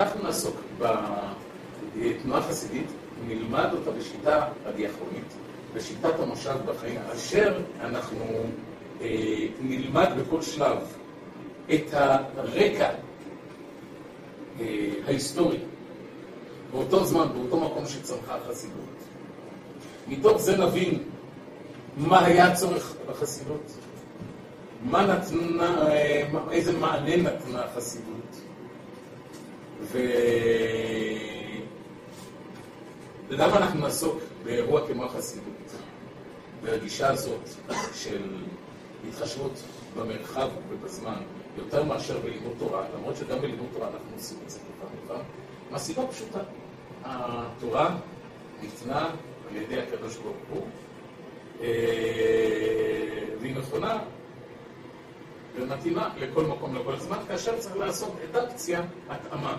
אנחנו נעסוק בתנועה חסידית, נלמד אותה בשיטה הדיאכרונית, בשיטת המושב בחיים, אשר אנחנו נלמד בכל שלב את הרקע ההיסטורי באותו זמן, באותו מקום שצמחה החסידות. מתוך זה נבין מה היה הצורך בחסידות, מה נתנה, איזה מענה נתנה החסידות. ולמה אנחנו נעסוק באירוע כמו החסידות, בגישה הזאת של התחשבות במרחב ובזמן, יותר מאשר בלימוד תורה, למרות שגם בלימוד תורה אנחנו עושים את זה כבר פעם, מהסיבה פשוטה, התורה ניתנה על ידי הקדוש ברוך הוא, והיא נכונה ומתאימה לכל מקום, לכל זמן, כאשר צריך לעשות אדפציה, התאמה.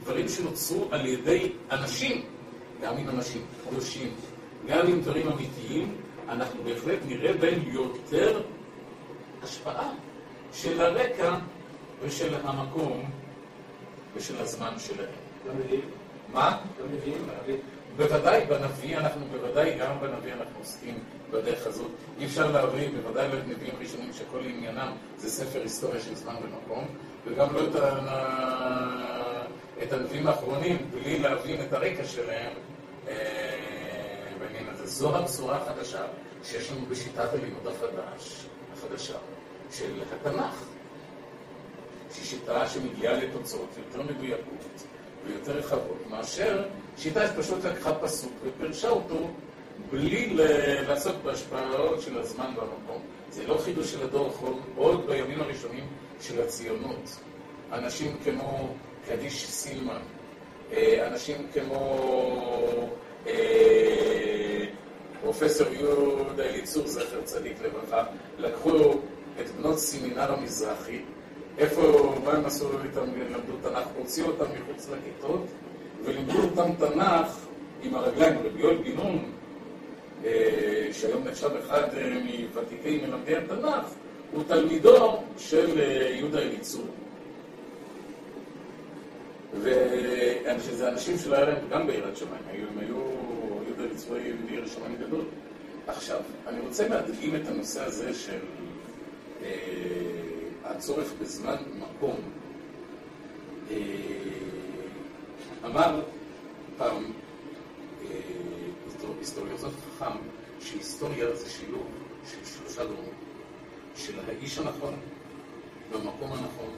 הדברים שנוצרו על ידי אנשים, גם עם אנשים קדושים, גם עם דברים אמיתיים, אנחנו בהחלט נראה בהם יותר השפעה של הרקע ושל המקום ושל הזמן שלהם. גם נביאים? מה? בוודאי בנביא, אנחנו בוודאי גם בנביא אנחנו עוסקים בדרך הזאת. אי אפשר להביא, בוודאי לא את נביאים ראשונים שכל עניינם זה ספר היסטוריה של זמן ומקום, וגם לא את, ה... את הנביאים האחרונים, בלי להבין את הרקע שלהם בעניין הזה. זו הבשורה החדשה שיש לנו בשיטת הלימוד החדש, החדשה, של התנ"ך. שהיא שיטה שמגיעה לתוצאות יותר מדויקות ויותר רחבות, מאשר שיטה שפשוט לקחה פסוק ופרשה אותו בלי לעסוק בהשפעות של הזמן והמקום. זה לא חידוש של הדור האחרון, עוד בימים הראשונים של הציונות. אנשים כמו קדיש סילמן, אנשים כמו פרופסור יהודה אליצור, זכר צדיק לברכה, לקחו את בנות סמינר המזרחי, איפה, מה הם עשו איתם, למדו תנ"ך, הוציאו אותם מחוץ לכיתות ולימדו אותם תנ"ך עם הרגליים, רבי יואל בן נון, שהיום נחשב אחד מוותיקי מלמדי התנ"ך, הוא תלמידו של יהודה אליצור. וזה אנשים שלא היה להם גם ביראת שמיים, הם היו, יהודה אליצור היה יהודי שמיים גדול. עכשיו, אני רוצה להדגים את הנושא הזה של הצורך בזמן ומקום. אמר פעם היסטוריוזוף חכם שהיסטוריה זה שילוב של שלושה דורות, של האיש הנכון, במקום הנכון,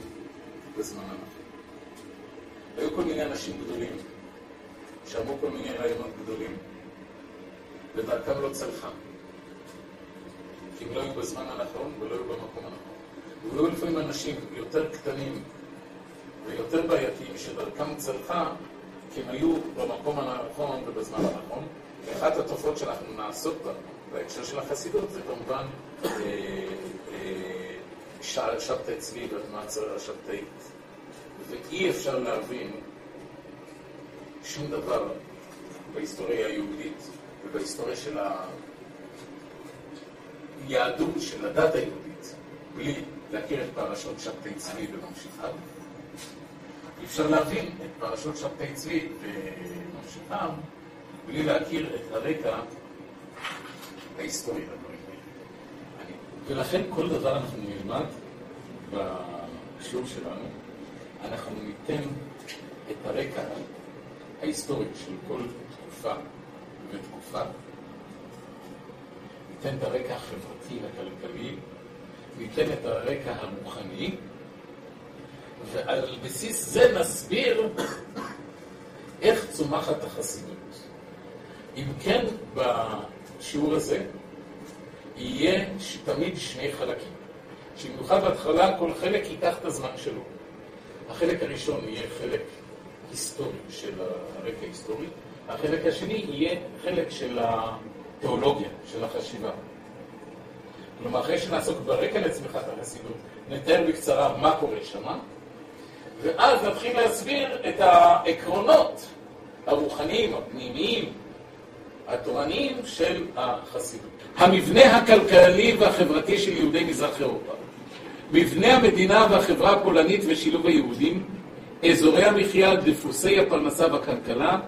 בזמן הנכון. היו כל מיני אנשים גדולים שאמרו כל מיני רעיונות גדולים, ודרכם לא צלחה. כי הם לא היו בזמן הנכון ולא היו במקום הנכון. והיו לפעמים אנשים יותר קטנים ויותר בעייתיים שדרכם צלחה, כי הם היו במקום הנכון ובזמן הנכון. ואחת התופעות שאנחנו נעסוק בה בהקשר של החסידות זה כמובן שבתאי צבי והתנועה השבתאית. ואי אפשר להבין שום דבר בהיסטוריה היהודית ובהיסטוריה של היהדות, של הדת היהודית, בלי להכיר את פרשות שבתאי צבי וממשיכיו. אי אפשר להבין את פרשות שבתאי צבי וממשיכיו בלי להכיר את הרקע ההיסטורי לדברים האלה. ולכן כל דבר אנחנו נלמד בשיעור שלנו, אנחנו ניתן את הרקע ההיסטורי של כל תקופה ותקופה, ניתן את הרקע החברתי הכלכלי, ניתן את הרקע הרוחני, ועל בסיס זה נסביר איך צומחת החסידות. אם כן, בשיעור הזה יהיה תמיד שני חלקים. שבמיוחד בהתחלה כל חלק ייקח את הזמן שלו. החלק הראשון יהיה חלק היסטורי של הרקע ההיסטורי, החלק השני יהיה חלק של התיאולוגיה, של החשיבה. כלומר, אחרי שנעסוק ברקע לצמיחת החסידות, נתאר בקצרה מה קורה שמה, ואז נתחיל להסביר את העקרונות הרוחניים, הפנימיים, התורניים של החסידות. המבנה הכלכלי והחברתי של יהודי מזרח אירופה. מבנה המדינה והחברה הפולנית ושילוב היהודים, אזורי המחיה, דפוסי הפרנסה והכלכלה,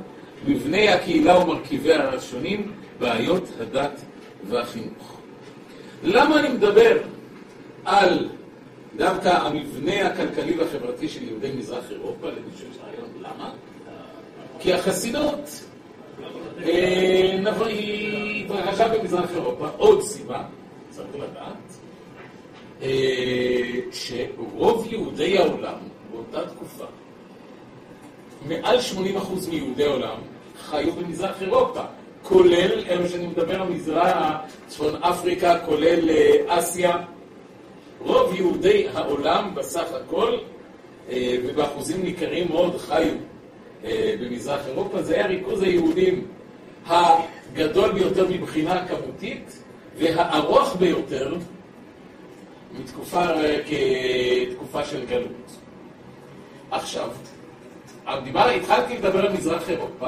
מבנה הקהילה ומרכיביה השונים, בעיות הדת והחינוך. למה אני מדבר על דווקא המבנה הכלכלי והחברתי של יהודי מזרח אירופה, למישהו יש רעיון למה? כי החסידות היא התרחשה במזרח אירופה, עוד סיבה, צריך לדעת, שרוב יהודי העולם באותה תקופה, מעל 80% מיהודי העולם חיו במזרח אירופה, כולל, אלו שאני מדבר מזרח, צפון אפריקה, כולל אסיה. רוב יהודי העולם בסך הכל, ובאחוזים ניכרים מאוד חיו במזרח אירופה, זה היה ריכוז היהודים הגדול ביותר מבחינה כמותית והארוך ביותר מתקופה כתקופה של גלות. עכשיו, התחלתי לדבר על מזרח אירופה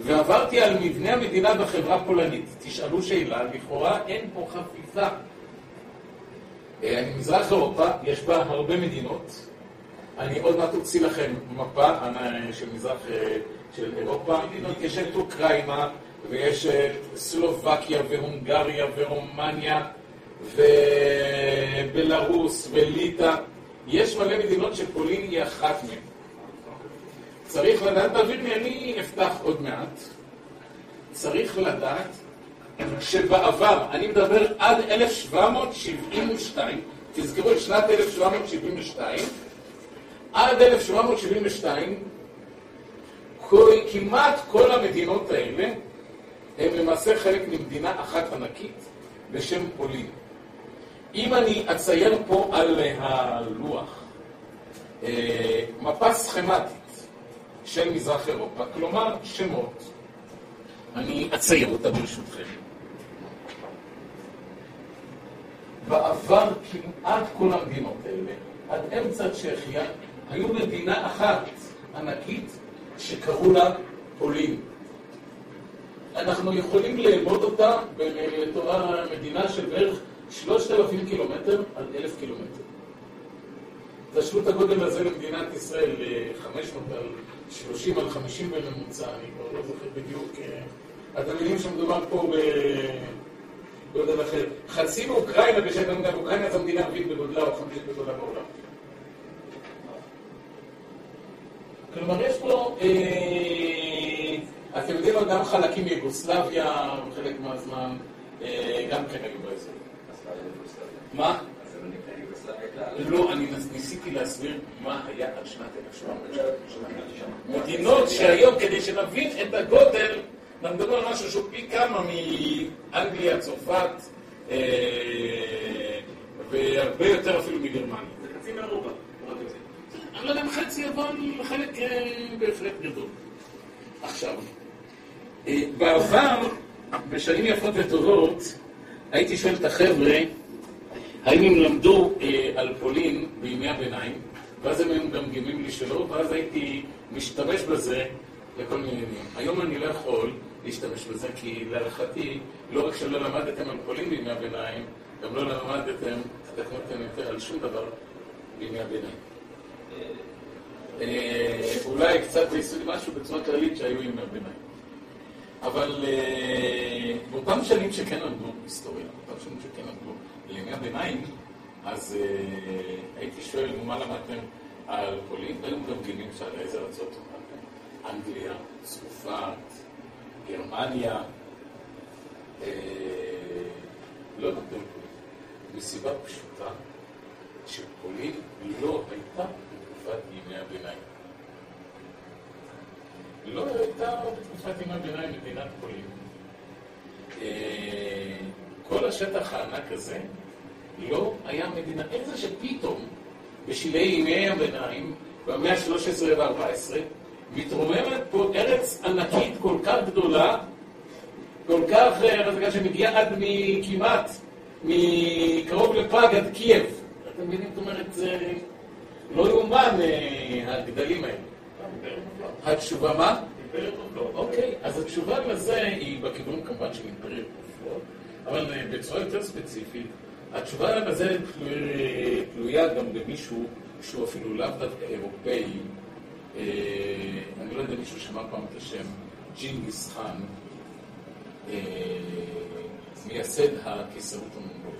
ועברתי על מבנה המדינה בחברה הפולנית. תשאלו שאלה, לכאורה אין פה חפיפה. מזרח אירופה, יש בה הרבה מדינות. אני עוד מעט אוציא לכם מפה של מזרח, של אירופה. יש את אוקראינה, ויש סלובקיה, והונגריה, ורומניה, ובלרוס, וליטא. יש מלא מדינות שפולין היא אחת מהן. צריך לדעת, תעביר לי, אני אפתח עוד מעט. צריך לדעת שבעבר, אני מדבר עד 1772, תזכרו את שנת 1772, עד 1772, כמעט כל המדינות האלה הן למעשה חלק ממדינה אחת ענקית בשם פולין. אם אני אצייר פה על הלוח מפה סכמטית של מזרח אירופה, כלומר שמות, אני אצייר אותה ברשותכם. בעבר כמעט כל המדינות האלה, עד אמצע צ'כיה, היו מדינה אחת ענקית שקראו לה פולין. אנחנו יכולים לאמוד אותה בתורה מדינה של בערך 3,000 קילומטר על 1,000 קילומטר. תשלו את הגודל הזה למדינת ישראל, 500 על 30 על 50 בממוצע, אני כבר לא זוכר בדיוק. אתם מבינים שמדובר פה בגודל אחר. חצי מאוקראינה, בשביל גם אוקראינה זו המדינה הרביעית בגודלה או חמישית בגודלה בעולם. כלומר, יש פה, אתם יודעים, גם חלקים מיוגוסלביה, חלק מהזמן, גם כן היו באזור. מה? לא, אני ניסיתי להסביר מה היה עד שנת 1700. מדינות שהיום, כדי שנבין את הגודל, אנחנו מדברים על משהו שהוא פי כמה מאנגליה, צרפת, והרבה יותר אפילו מגרמניה. זה חצי מאירופה. אני לא יודע אם חצי, אבל חלק בהחלט גדול. עכשיו, בעבר, בשנים יפות וטובות, הייתי שואל את החבר'ה, האם הם למדו על פולין בימי הביניים, ואז הם היו מגמגמים לי שלא, ואז הייתי משתמש בזה לכל מיני עניינים. היום אני לא יכול להשתמש בזה, כי להערכתי, לא רק שלא למדתם על פולין בימי הביניים, גם לא למדתם, תתקנו יותר על שום דבר בימי הביניים. אולי קצת משהו בצורה כללית שהיו ימי הביניים. אבל באותם שנים שכן למדו היסטוריה, באותם שנים שכן למדו לימי הביניים, אז הייתי שואל, מה למדתם על פולין? והיו מגמגמים שעל איזה ארצות למדתם? אנגליה, צרפת, גרמניה, לא למדו פולין. מסיבה פשוטה, שפולין לא הייתה בתקופת ימי הביניים. לא הייתה בתקופת ימי הביניים מדינת פולין. כל השטח הענק הזה לא היה מדינה. איך זה שפתאום, בשלהי ימי הביניים, במאה ה-13 וה-14, מתרוממת פה ארץ ענקית כל כך גדולה, כל כך, שמגיעה עד מכמעט, מקרוב לפראג עד קייב. אתם מבינים? זאת אומרת, זה לא יאומן הגדלים האלה. התשובה מה? אוקיי, אז התשובה לזה היא בכיוון כמובן של אימפריות כופרות, אבל בצורה יותר ספציפית, התשובה לזה תלויה גם במישהו שהוא אפילו לאו דווקא אירופאי. אה, אני לא יודע מישהו שמע פעם את השם ג'ינגיס חאן, אה, מייסד הקיסרות המונגולית.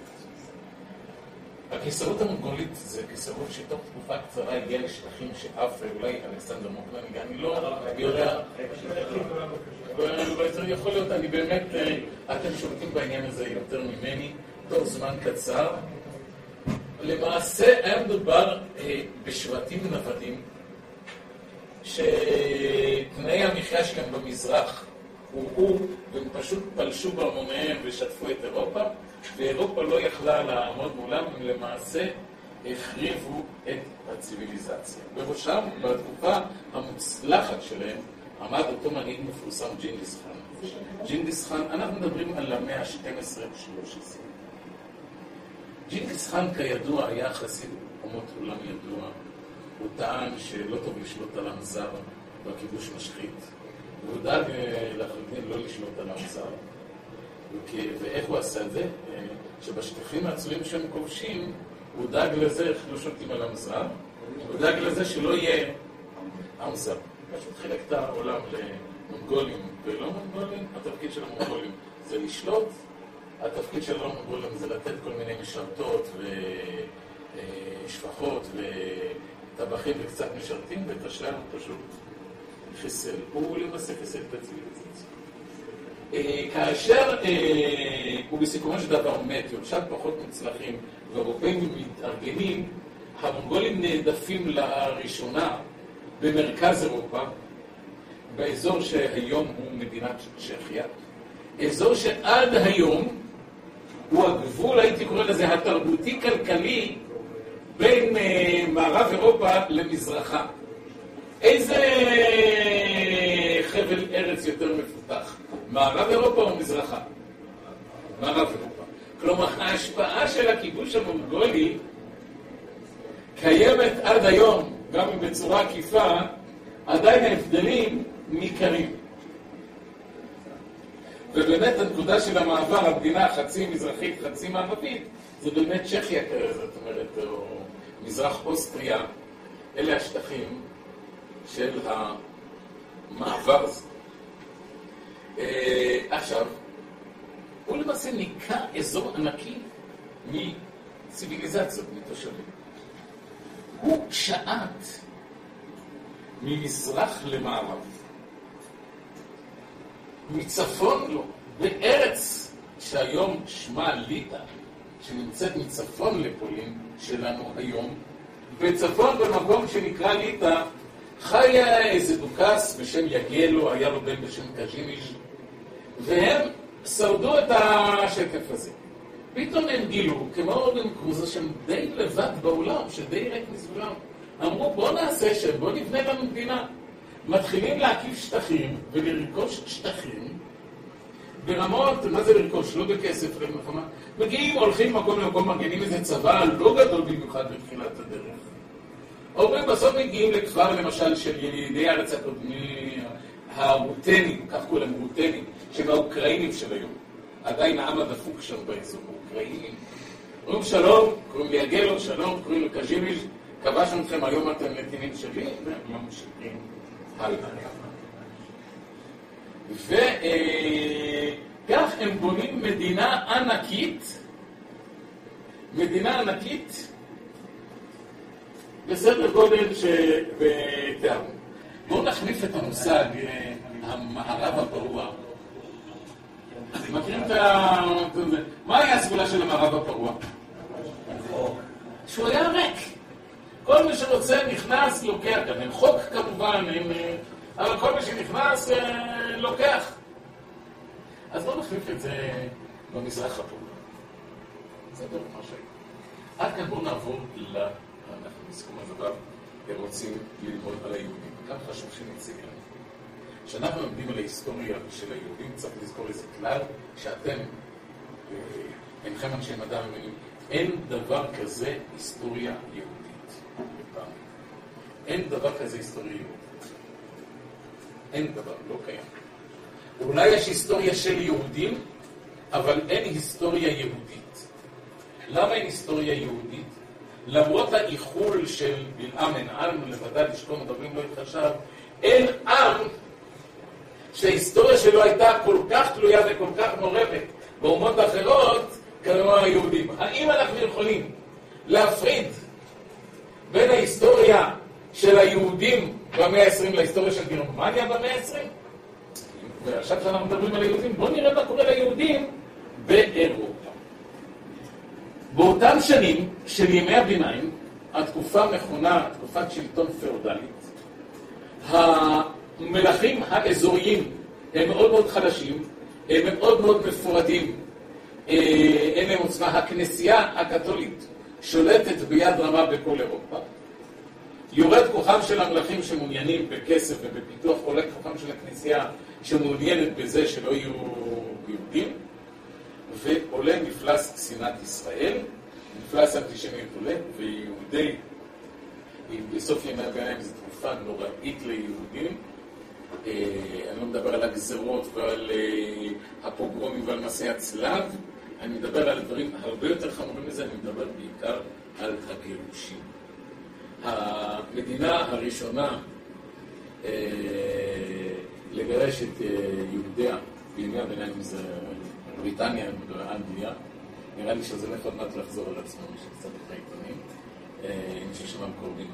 הקיסרות המונגולית זה קיסרות שתוך תקופה קצרה הגיעה לשטחים שאף אולי אלכסנדר מוקלן, אני לא יודע, יכול להיות, אני באמת, אה, אתם שולטים בעניין הזה יותר ממני, תוך זמן קצר. למעשה היה מדובר אה, בשבטים נוודים, שתנאי המחיה שלהם במזרח הורעו, והם פשוט פלשו בהמוניהם ושטפו את אירופה, ואירופה לא יכלה לעמוד מולם, הם למעשה החריבו את הציוויליזציה. בראשם, בתקופה המוצלחת שלהם, עמד אותו מנהיג מפורסם ג'ינגיס חאן. ג'ינגיס חאן, אנחנו מדברים על המאה ה-12-13. ג'ינגיס חאן כידוע היה חסיד אומות עולם ידוע. הוא טען שלא טוב לשלוט על עם זר והכיבוש משחית. והוא דאג אה, לחלוטין לא על עם זר. ואיך הוא עשה את זה? אה, שבשטחים העצורים שהם כובשים, הוא דאג לזה, איך לא שולטים על עם זר, הוא דאג לזה שלא יהיה עם זר. פשוט חילק את העולם למונגולים ולא מונגולים, התפקיד של המונגולים זה לשלוט, התפקיד של המונגולים זה לתת כל מיני משרתות ושפחות וטבחים וקצת משרתים, ואת השאר הוא פשוט חיסל. הוא למעשה חיסל את הציוויליזציה. אה, כאשר אה, הוא בסיכומו של דבר מת, יורשיו פחות מוצלחים, והאירופאים מתארגנים, המונגולים נעדפים לראשונה במרכז אירופה, באזור שהיום הוא מדינת צ'כיה, אזור שעד היום הוא הגבול, הייתי קורא לזה, התרבותי-כלכלי בין uh, מערב אירופה למזרחה. איזה חבל ארץ יותר מפותח? מערב אירופה או מזרחה? מערב אירופה. כלומר, ההשפעה של הכיבוש המונגולי קיימת עד היום גם אם בצורה עקיפה, עדיין ההבדלים ניכרים. ובאמת הנקודה של המעבר, המדינה חצי מזרחית, חצי מערבית, זה באמת צ'כיה כזה, זאת אומרת, או מזרח אוסטריה, אלה השטחים של המעבר הזה. אה, עכשיו, הוא למעשה ניקה אזור ענקי מציוויליזציות, מתושבים. הוא שעט ממזרח למערב, מצפון לו, בארץ שהיום שמה ליטא, שנמצאת מצפון לפולין שלנו היום, בצפון במקום שנקרא ליטא, חיה איזה דוכס בשם יגלו, היה לו בן בשם קז'ימיש, והם שרדו את השקף הזה. פתאום הם גילו, כמו אורדן קרוזו, שהם די לבד בעולם, שדי ריק מסביבם. אמרו, בואו נעשה שם, בואו נבנה לנו מדינה. מתחילים להקיף שטחים ולרכוש שטחים ברמות, מה זה לרכוש? לא בכסף, למלחמה. מגיעים, הולכים מקום למקום, מגנים איזה צבא לא גדול במיוחד בתחילת הדרך. אומרים, בסוף מגיעים לכפר, למשל, של ילידי הארץ הקודמי, הרוטנים, כך להם רוטנים, שהם האוקראינים של היום. עדיין העם הדפוק שם באזור, אוקראינים. אומרים שלום, קוראים לי אגלו, שלום, קוראים לו קז'ימיש, כבשנו אתכם, היום אתם נתינים שלי, והם ממשיכים הלאה. וכך הם בונים מדינה ענקית, מדינה ענקית בסדר גודל שבתיארנו. בואו נחליף את המושג המערב הפרוע. מכירים את ה... מה היה הסגולה של המערב הפרוע? שהוא היה ריק. כל מי שרוצה נכנס, לוקח. גם אין חוק כמובן, אין... אבל כל מי שנכנס, אה, לוקח. אז בואו נחליף את זה במזרח הפעולה. זה בדיוק מה שהיה. עד כאן בואו נעבור ל... בסיכום הדבר רוצים ללמוד על היהודים. גם חשוב שנציג לנו. כשאנחנו לומדים על ההיסטוריה של היהודים, צריך לזכור איזה כלל, שאתם, אה, אינכם אנשי מדע ומילים, אין דבר כזה היסטוריה יהודית. אין דבר כזה היסטוריה יהודית. אין דבר, לא קיים. אולי יש היסטוריה של יהודים, אבל אין היסטוריה יהודית. למה אין היסטוריה יהודית? למרות האיחול של בלעם אין עם לבדד לשכון מדברים לא יתחשב, אין עם שההיסטוריה שלו הייתה כל כך תלויה וכל כך מעורבת באומות האחרות כמו היהודים. האם אנחנו יכולים להפריד בין ההיסטוריה של היהודים במאה ה-20 להיסטוריה של גרמניה במאה ה-20? ועכשיו כשאנחנו מדברים על היהודים, בואו נראה מה קורה ליהודים באירופה. באותם שנים של ימי הביניים, התקופה מכונה תקופת שלטון פאודלית, המלכים האזוריים הם מאוד מאוד חלשים, הם מאוד מאוד מפורדים, אה, אין להם עוצמה. הכנסייה הקתולית שולטת ביד רמה בכל אירופה. יורד כוחם של המלכים שמעוניינים בכסף ובפיתוח, עולה כוחם של הכנסייה שמעוניינת בזה שלא יהיו יהודים, ועולה מפלס שנאת ישראל, מפלס האנטישמיות עולה, ויהודי, בסוף ימי הביניים זו תקופה נוראית ליהודים. אה, אני לא מדבר על הגזרות ועל אה, הפוגרומים ועל מסעי הצלב, אני מדבר על דברים הרבה יותר חמורים מזה, אני מדבר בעיקר על הגירושים. המדינה הראשונה אה, לגרש את יהודיה בימי הביניים זה בריטניה, אנגליה. נראה לי שזה הולך עוד מעט לחזור על עצמו, מי שקצת את העיתונים, עם ששמם קוראים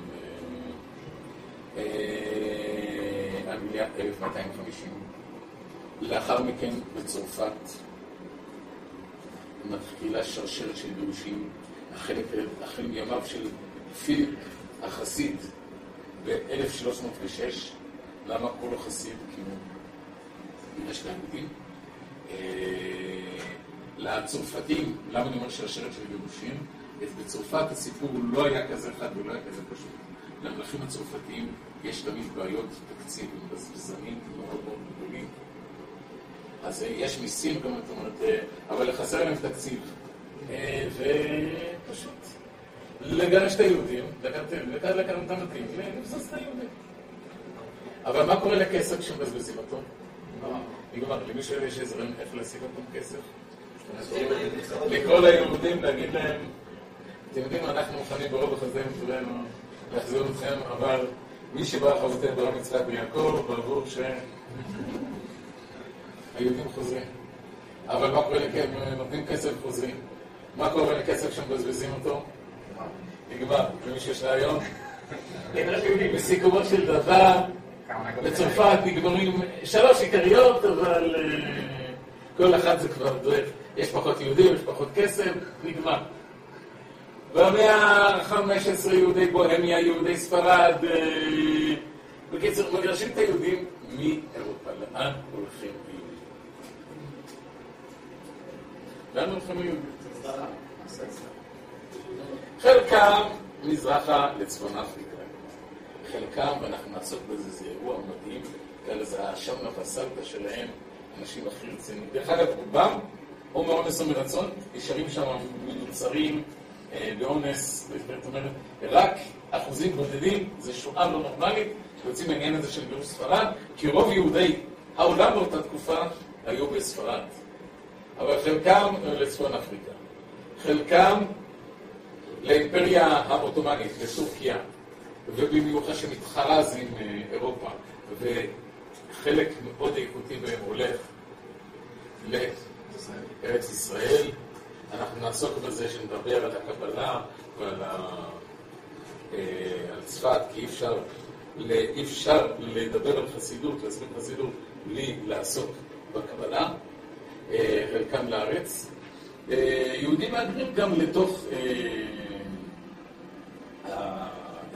אנגליה 1250. לאחר מכן בצרפת מתחילה שרשרת של גירושים, החל מימיו של פיליפ החסיד ב-1306. למה קוראים לו חסיד? כי הוא גירש ליהודים. לצרפתים, למה אני אומר שרשרת של גירושים? בצרפת הסיפור לא היה כזה חד ולא היה כזה פשוט. למלכים הצרפתיים יש תמיד בעיות תקציב, מבזבזנים מאוד מאוד גדולים. אז יש מיסים גם, זאת אומרת, אבל חסר להם תקציב. ופשוט לגרש את היהודים, לקחת את המתאים, ולבזוז את היהודים. אבל מה קורה לכסף כשמבזבזים אותו? נגמר, למישהו יש איזה רעיון איך להשיג אותם כסף? לכל היהודים להגיד להם, אתם יודעים, אנחנו מוכנים ברוב החזה מצורנו להחזיר אתכם, אבל מי שבא חבותם ברב יצחק ויעקב, בעבור שהיהודים חוזרים. אבל מה קורה לכסף? נותנים כסף וחוזרים. מה קורה לכסף כשמבזבזים אותו? נגמר. ומישהו יש רעיון? בסיכומו של דבר, בצרפת נגמרים שלוש עיקריות, אבל כל אחת זה כבר דרך. יש פחות יהודים, יש פחות כסף, נגמר. במאה ה-15 יהודי בוהמיה, יהודי ספרד, בקיצור, מגרשים את היהודים מאירופה. לאן הולכים היהודים? לאן הולכים היהודים? חלקם מזרחה לצפון אפריקה. חלקם, ואנחנו נעסוק בזה, זה אירוע מדהים, כאלה זה השמנה והסלטה שלהם, אנשים הכי רציניים. דרך אגב, רובם, או מאונס או מרצון, נשארים שם מנוצרים באונס, זאת אומרת, רק אחוזים בודדים, זה שואה לא נורמלית, שיוצאים מהעניין הזה של גירוש ספרד, כי רוב יהודי העולם באותה תקופה היו בספרד. אבל חלקם לצפון אפריקה, חלקם לאימפריה העות'מאנית, לטורקיה, ובמיוחד שמתחרה אז עם אירופה, וחלק מאוד איכותי בהם הולך לארץ ישראל. אנחנו נעסוק בזה שנדבר על הקבלה ועל ה... על צפת, כי אי אפשר, אי אפשר לדבר על חסידות, להסביר חסידות, בלי לעסוק בקבלה, חלקם לארץ. יהודים מהגרים גם לתוך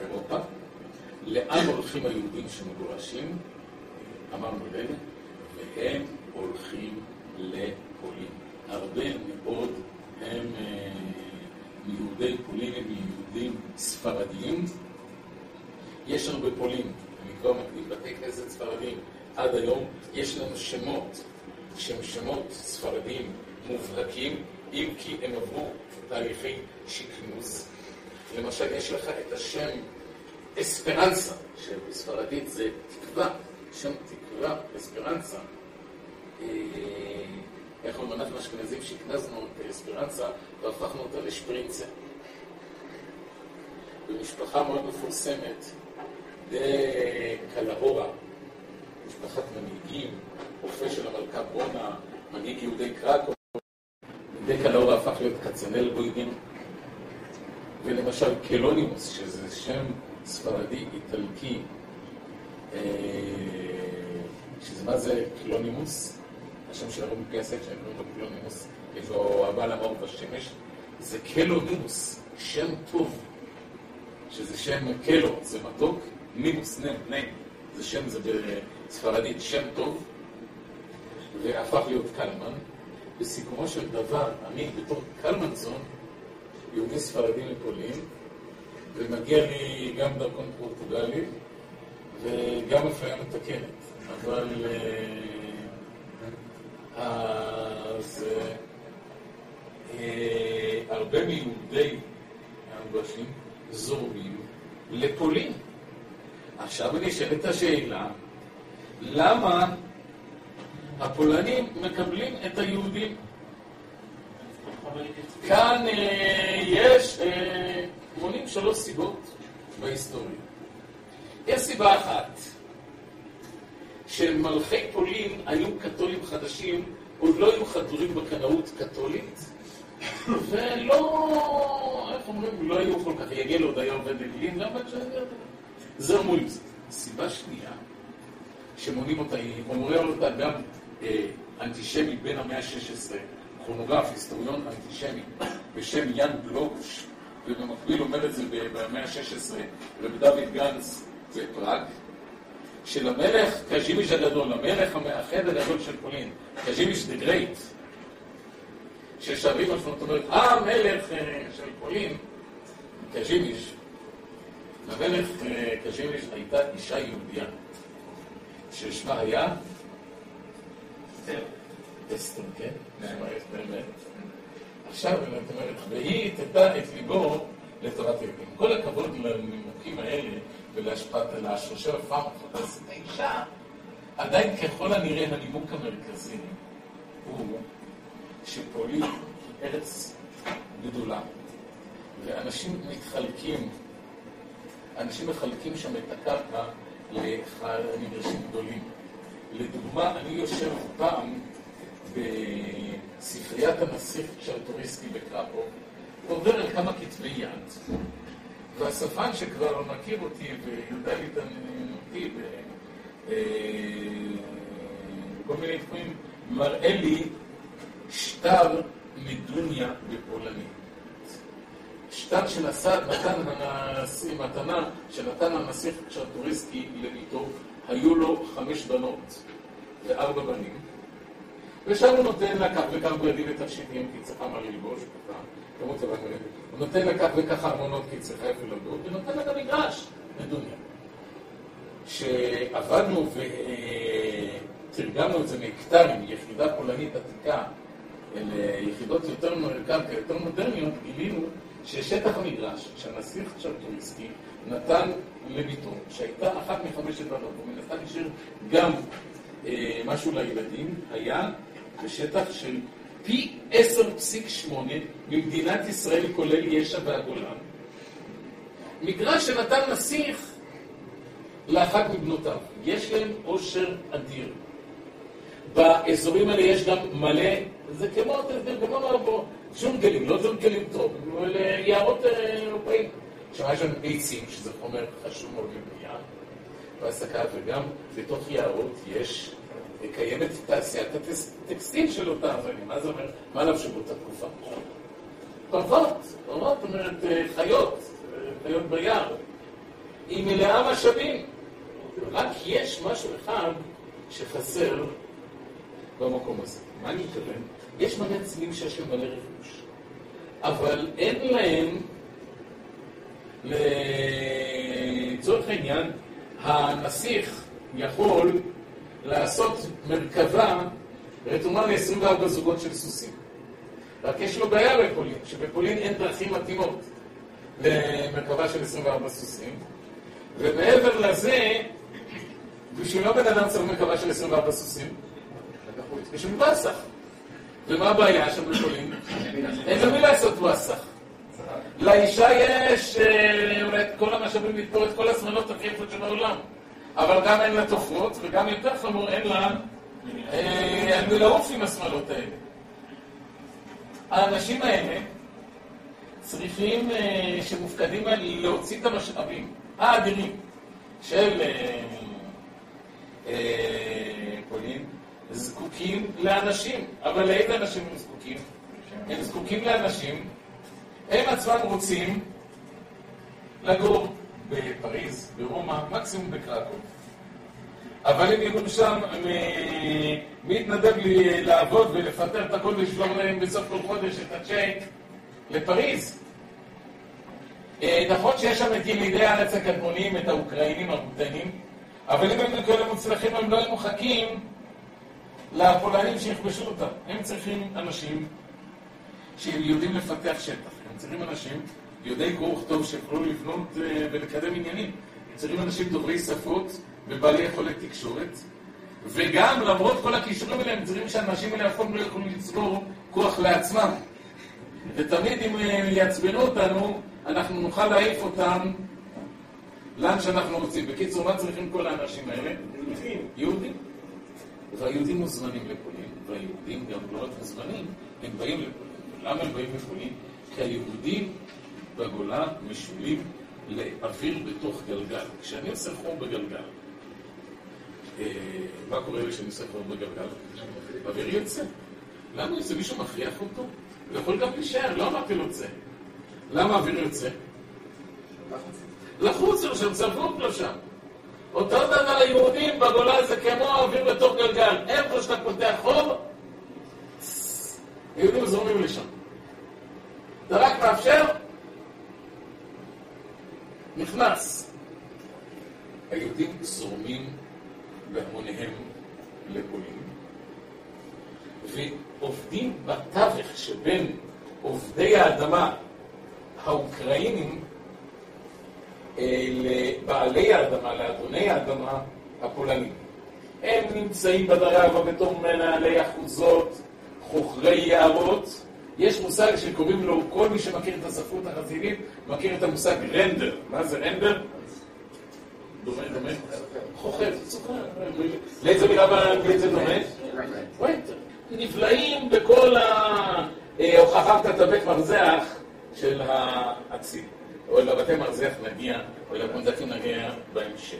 אירופה. לאן הולכים היהודים שמגורשים? אמרנו רגע, והם הולכים לפולין. הרבה מאוד הם מיהודי פולין, הם מיהודים ספרדיים. יש אני כבר מקדים בתי כנסת ספרדיים, עד היום יש לנו שמות שהם שמות ספרדיים מובהקים, אם כי הם עברו תהליכי שכנוס. למשל, יש לך את השם אספרנסה, שבספרדית זה תקווה, שם תקווה, אספרנסה. איך אומרים אנחנו אשכנזים שהקנזנו את אספרנסה והפכנו אותה לשפרינצה. במשפחה מאוד מפורסמת, דקלהורה, משפחת מנהיגים, רופא של המלכה בונה, מנהיג יהודי קרקו, דקלהורה הפך להיות כצנל בויגין, ולמשל קלונימוס, שזה שם ספרדי איטלקי, אה, שזה מה זה קלונימוס? השם של הרבי פייסק, שאני קוראים לו קלונימוס, יש לו הבעל המאור בשמש, זה קלונימוס, שם טוב, שזה שם קלו, זה מתוק, נימוס, נם, נם, זה שם, זה בספרדית שם טוב, והפך להיות קלמן. בסיכומו של דבר, אני בתור קלמנזון, יהודי ספרדי מפולין, ומגיע לי גם דרכון פורטוגלי וגם אפליה מתקנת. אבל אז הרבה מיהודי האנגושים זורמים לפולין. עכשיו את השאלה, למה הפולנים מקבלים את היהודים? כאן אה, יש, אה, מונים שלוש סיבות בהיסטוריה. יש סיבה אחת, שמלכי פולין היו קתולים חדשים, עוד לא היו חדורים בקנאות קתולית, ולא, איך אומרים, לא היו כל כך, יגל עוד היה עובד אלילים, למה זה. סיבה שנייה, שמונים אותה, אומרים אותה גם אה, אנטישמי בין המאה ה-16, כרונוגרף, היסטוריון אנטישמי, בשם יאן דלוגוש, ובמקביל אומר את זה במאה ה-16, רב דוד גנץ בפראג, שלמלך קז'ימיש הגדול, המלך המאחד הגדול של פולין, קז'ימיש the great, ששווים על זאת אומרת, המלך אה, של פולין, קז'ימיש, למלך אה, קז'ימיש הייתה אישה יהודיה, ששמה היה אסתר, כן? עכשיו, זאת אומרת, והיא תדע את ליבו לטובת ילדים. כל הכבוד לנימוקים האלה ולהשפעת, לשלושה הפעם מחפשת האישה, עדיין ככל הנראה הנימוק המרכזי הוא שפולין היא ארץ גדולה, ואנשים מתחלקים, אנשים מחלקים שם את הקרקע למגרשים גדולים. לדוגמה, אני יושב פעם בספריית הנסיך צ'רטוריסקי בקרפו, ועובר על כמה כתבי יד. והספן שכבר מכיר אותי ויודע להתעניין אותי בכל מיני תחומים, מראה לי שטר מדוניה בפולנית. שטר שנתן הנשיא, מתנה שנתן הנסיך צ'רטוריסקי לביתו, היו לו חמש בנות וארבע בנים. ושם הוא נותן לה כך וכך בגדים ותכשיטים כי צריכה מה ללבוש, צבא כזה. הוא נותן לה כך וכך ארמונות כי צריכה איפה לגור, ונותן לה גם מגרש לדוניה. כשעבדנו ותרגמנו את זה מהכתרים, יחידה פולנית עתיקה, ליחידות יותר קרקע, יותר מודרניות, גילינו ששטח המגרש שהנסיך צ'רטוריסקי נתן לביתו, שהייתה אחת מחמשת בנות, הוא מנסה השאיר גם אה, משהו לילדים, היה בשטח של פי 10.8 ממדינת ישראל, כולל יש"ע והגולן. מגרש שנתן נסיך לאחת מבנותיו. יש להם עושר אדיר. באזורים האלה יש גם מלא, זה כמו, כמו בו, ג'ונגלים, לא ג'ונגלים טוב, אלה יערות אה, אירופאים. שם יש לנו ביצים, שזה חומר חשוב מאוד לבנייה, בהעסקה, וגם בתוך יערות יש קיימת תעשיית הטקסטיל של אותה אבנים. מה זה אומר? מה לבשו באותה תקופה? פרות, פרות, זאת אומרת אה, חיות, אה, חיות ביער. היא מלאה משאבים. רק יש משהו אחד שחסר במקום הזה. מה אני מתכוון? יש מלא צלילים שיש להם מלא רכוש, אבל אין להם, לצורך העניין, הנסיך יכול לעשות מרכבה רתומה ל-24 זוגות של סוסים. רק יש לו בעיה בפולין, שבפולין אין דרכים מתאימות למרכבה של 24 סוסים, ומעבר לזה, בשביל לא בן אדם צריך מרכבה של 24 סוסים, בשביל פסח. ומה הבעיה שהם יכולים? אין למי לעשות ווסח. לאישה יש אה, אולי את כל המשאבים לתפור את כל השמאלות הכי יפות של העולם. אבל גם אין לה תוכנות, וגם יותר חמור, אין לה אה, לעוף עם השמאלות האלה. האנשים האלה צריכים, אה, שמופקדים על להוציא את המשאבים האדירים של פולין, זקוקים לאנשים. אבל לאיזה אנשים הם זקוקים? הם זקוקים לאנשים, הם עצמם רוצים לגור בפריז, ברומא, מקסימום בקרקוב. אבל אם יגור שם, מי יתנדב לי לעבוד ולפטר את הכל ולשלוח להם בסוף כל חודש את הצ'ק לפריז? אה, נכון שיש שם את ילידי הארץ הקדמונים, את האוקראינים הרותנים, אבל אם הם כאלה מוצלחים, הם לא היו מוחקים לפולנים שיכבשו אותם. הם צריכים אנשים שיודעים לפתח שטח. הם צריכים אנשים יודעי קרוא וכתוב שיוכלו לבנות אה, ולקדם עניינים. צריכים אנשים דוברי שפות ובעלי יכולת תקשורת. וגם, למרות כל הכישורים האלה, הם צריכים שהאנשים האלה אף פעם לא יכולים לצבור כוח לעצמם. ותמיד אם אה, יעצבנו אותנו, אנחנו נוכל להעיף אותם לאן שאנחנו רוצים. בקיצור, מה צריכים כל האנשים האלה? יהודים. יהודים. והיהודים מוזמנים לפולין, והיהודים גם לא רק מוזמנים, הם באים לפולין. למה הם באים לפולין? כי היהודים בגולה משולים לאוויר בתוך גלגל. כשאני עושה חור בגלגל, אה, מה קורה לי כשאני עושה חור בגלגל? אוויר יוצא. למה יוצא? מישהו מכריח אותו? הוא יכול גם להישאר, לא אמרתי לו צא. למה אוויר יוצא? לחוץ לו שם, צבוק לו שם. אותו דבר ליהודים בגולה זה כמו האוויר בתוך גלגל. איפה שאתה פותח חור, יהודים זורמים לשם. אתה רק מאפשר, נכנס. היהודים זורמים בהמוניהם לפולין, ועובדים בתווך שבין עובדי האדמה האוקראינים לבעלי האדמה, לאדוני האדמה הפולנים. הם נמצאים בדרבה בתור מנהלי אחוזות, חוכרי יערות. יש מושג שקוראים לו, כל מי שמכיר את הספרות החסידית, מכיר את המושג רנדר. מה זה רנדר? דומה, דומה? חוכר, סוכר. לאיזה מילה באנגלית זה דומה? וייטר. נפלאים בכל ההוכחת כתבי מרזח של האציל. או לבתי מרזח נגיע, או לפונדקים נגיע בהמשך.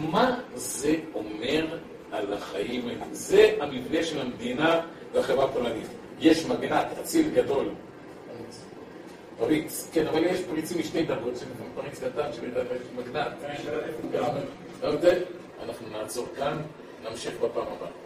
מה זה אומר על החיים האלה? זה המבנה של המדינה והחברה הפולנית. יש מגנט, אציל גדול. פריץ, כן, אבל יש פריצים משתי דרגות, שלפעמים פריץ קטן שבדרך כלל יש מגנט. אנחנו נעצור כאן, נמשיך בפעם הבאה.